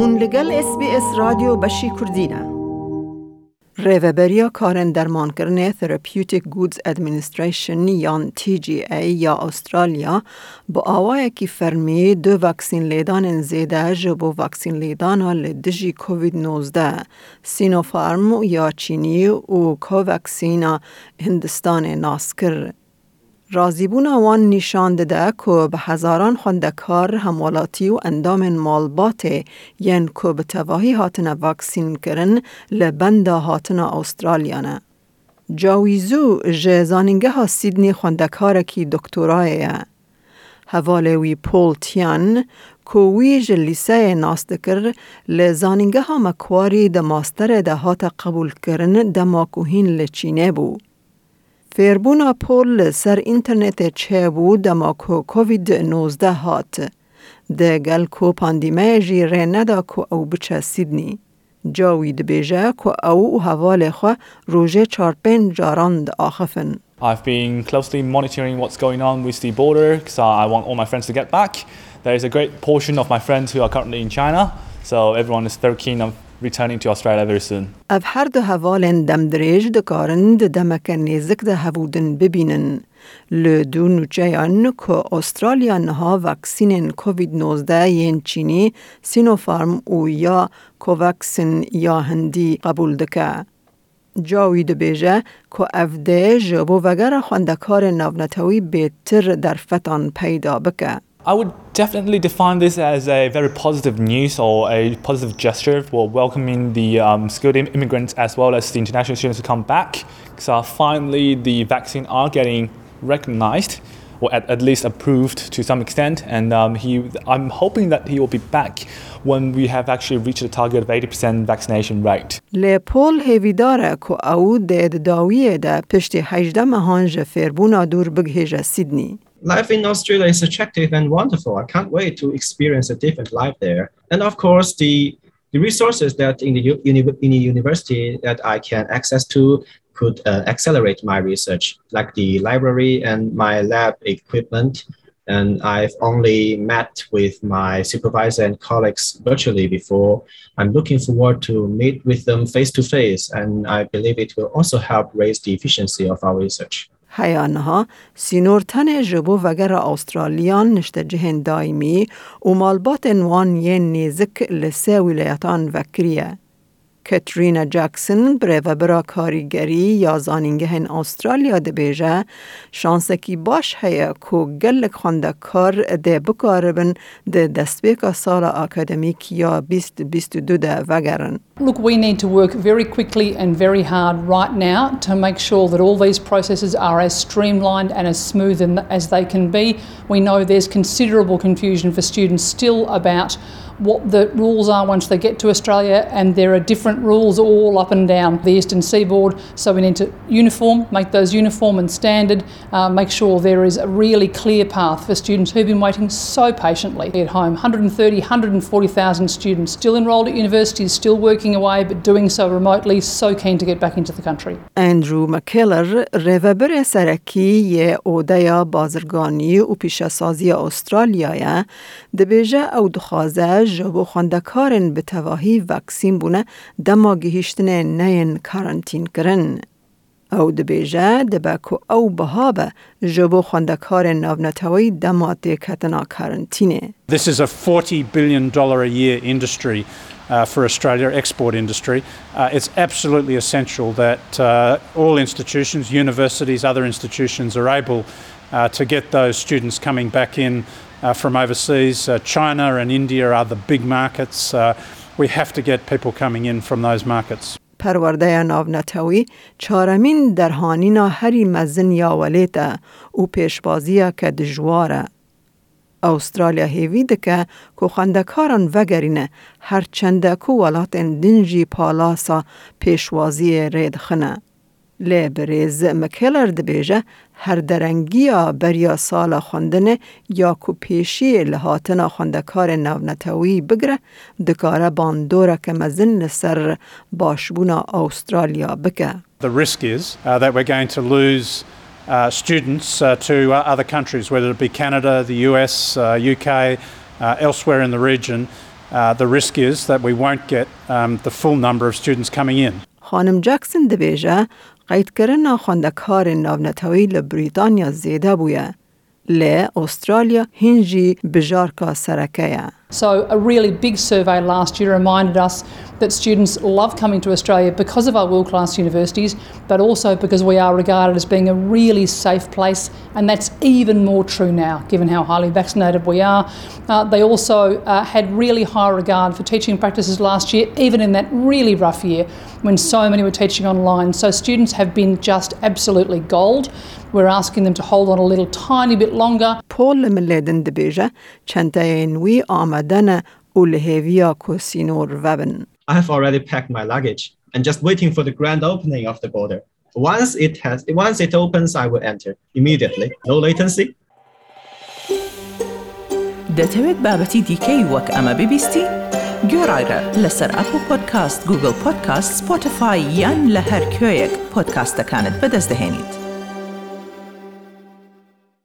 هون لگل اس بی اس رادیو بشی کردینه. ریوبریا کارن درمان کرنه Therapeutic Goods Administration یان TGA یا استرالیا با آوای کی فرمی دو وکسین لیدان زیده جبو وکسین لیدان لدجی کووید 19 سینوفارم یا چینی و کووکسین هندستان ناسکر. رازیبون وان نشان داده که به هزاران خوندکار همولاتی و اندام مالبات ین که به تواهی هاتن واکسین کرن لبند هاتن استرالیانه. جاویزو جه زانینگه ها سیدنی خوندکار کی دکتورای حواله وی پول تیان که وی جلیسه ناست کر لزانینگه ها مکواری ده ماستر ده هات قبول کرن ده ماکوهین لچینه بود. فیربونا پول سر اینترنت چه بود دما کو کووید 19 هات. ده گل کو پاندیمه جی ره ندا کو او بچه سیدنی. جاوی بیجه کو او حوال خو روژه چار پین جاران ده آخفن. I've been closely monitoring what's going on with the border because I want all my friends to get back. There is a great portion of my friends who are currently in China, so everyone is very keen on returning to Australia very soon. Av har du hevalên de dikarin de demeke nêzik de havuden bibînin. Le du nûçeyan ko Australia ha vaksinen COVID-19 yen chini Sinopharm u ya Covaxin ya hindi qabul deka. جاوی دبیجه که افده جبو وگر خواندکار نونتوی بیتر در فتان پیدا بکه. I would definitely define this as a very positive news or a positive gesture for welcoming the um, skilled immigrants as well as the international students to come back. Because uh, finally, the vaccine are getting recognized or at, at least approved to some extent. And um, he, I'm hoping that he will be back when we have actually reached the target of 80% vaccination rate. لپول هیویداره که او دید داویه ده پشت 18 مهانج فربونا دور بگهیجه سیدنی. life in Australia is attractive and wonderful. I can't wait to experience a different life there. And of course, the the resources that in the uni- in the university that I can access to could uh, accelerate my research, like the library and my lab equipment. And I've only met with my supervisor and colleagues virtually before. I'm looking forward to meet with them face to face, and I believe it will also help raise the efficiency of our research. هیانها سینورتن جبو وگر آسترالیان نشته جهن دائمی و مالبات وان ین نیزک لسه ولایتان وکریه. کترینا جکسن بره و برا کاریگری یا زانینگهن استرالیا ده بیجه شانسکی باش هیا کو گلک خونده کار ده بکاربن ده دستبیک سال اکادمیک یا 2022 ده وگرن. Look, we need to work very quickly and very hard right now to make sure that all these processes are as streamlined and as smooth as they can be. We know there's considerable confusion for students still about what the rules are once they get to Australia, and there are different rules all up and down the eastern seaboard. So we need to uniform, make those uniform and standard, uh, make sure there is a really clear path for students who've been waiting so patiently at home. 130, 140,000 students still enrolled at universities, still working away, but doing so remotely, so keen to get back into the country. اندرو مکلر ریوبر سرکی یه اودیا بازرگانی و پیشسازی استرالیا دبیجه او دخوازه جبو خوندکارن به تواهی وکسین بونه دما گهیشتن نین کارانتین کرن. او دبیجه دبکو او بهابه جبو خوندکار ناونتوی دما تکتنا کارانتینه. This is a 40 billion dollar a year industry uh, for Australia, export industry. Uh, it's absolutely essential that uh, all institutions, universities, other institutions are able uh, to get those students coming back in uh, from overseas. Uh, China and India are the big markets. Uh, we have to get people coming in from those markets. پرورده ناونتوی چارمین در هانینا هری مزن یا ولیتا و پیشبازیه که دجواره. استرالیا هیوی دکه که خندکاران وگرینه هر چنده که ولاتن دنجی پالاسا پیشوازی ریدخنه. لی بریز مکلر دبیجه هر درنگیا بریا سال خوندنه یا کو پیشی لحاتنا خوندکار نونتوی بگره دکاره باندوره که مزن لسر باشبونا استرالیا بکه. The risk is uh, that we're going to lose uh, students uh, to other countries, whether it be Canada, the US, UK, elsewhere in the region, uh, the risk is that we won't get um, the full number of students coming in. خانم جکسن دبیجه قید کردن خواندکار ناونتوی لبریتانیا زیده بویه. لی استرالیا هنجی بجارکا سرکه So, a really big survey last year reminded us that students love coming to Australia because of our world class universities, but also because we are regarded as being a really safe place, and that's even more true now given how highly vaccinated we are. Uh, they also uh, had really high regard for teaching practices last year, even in that really rough year when so many were teaching online. So, students have been just absolutely gold. We're asking them to hold on a little tiny bit longer. Paul Chantayen We آمدن او لحویا کسینور وبن. I have already packed my luggage and just waiting for the grand opening of the border. Once it has, once it opens, I will enter immediately. No latency. دەتەوێت بابەتی دیکەی وەک ئەمە ببیستی؟ گۆڕایرە لەسەر ئەپ و پۆدکاست گوگل پۆدکاست سپۆتفاای یان لە هەر کوێیەک پۆدکاستەکانت بەدەست دەێنیت.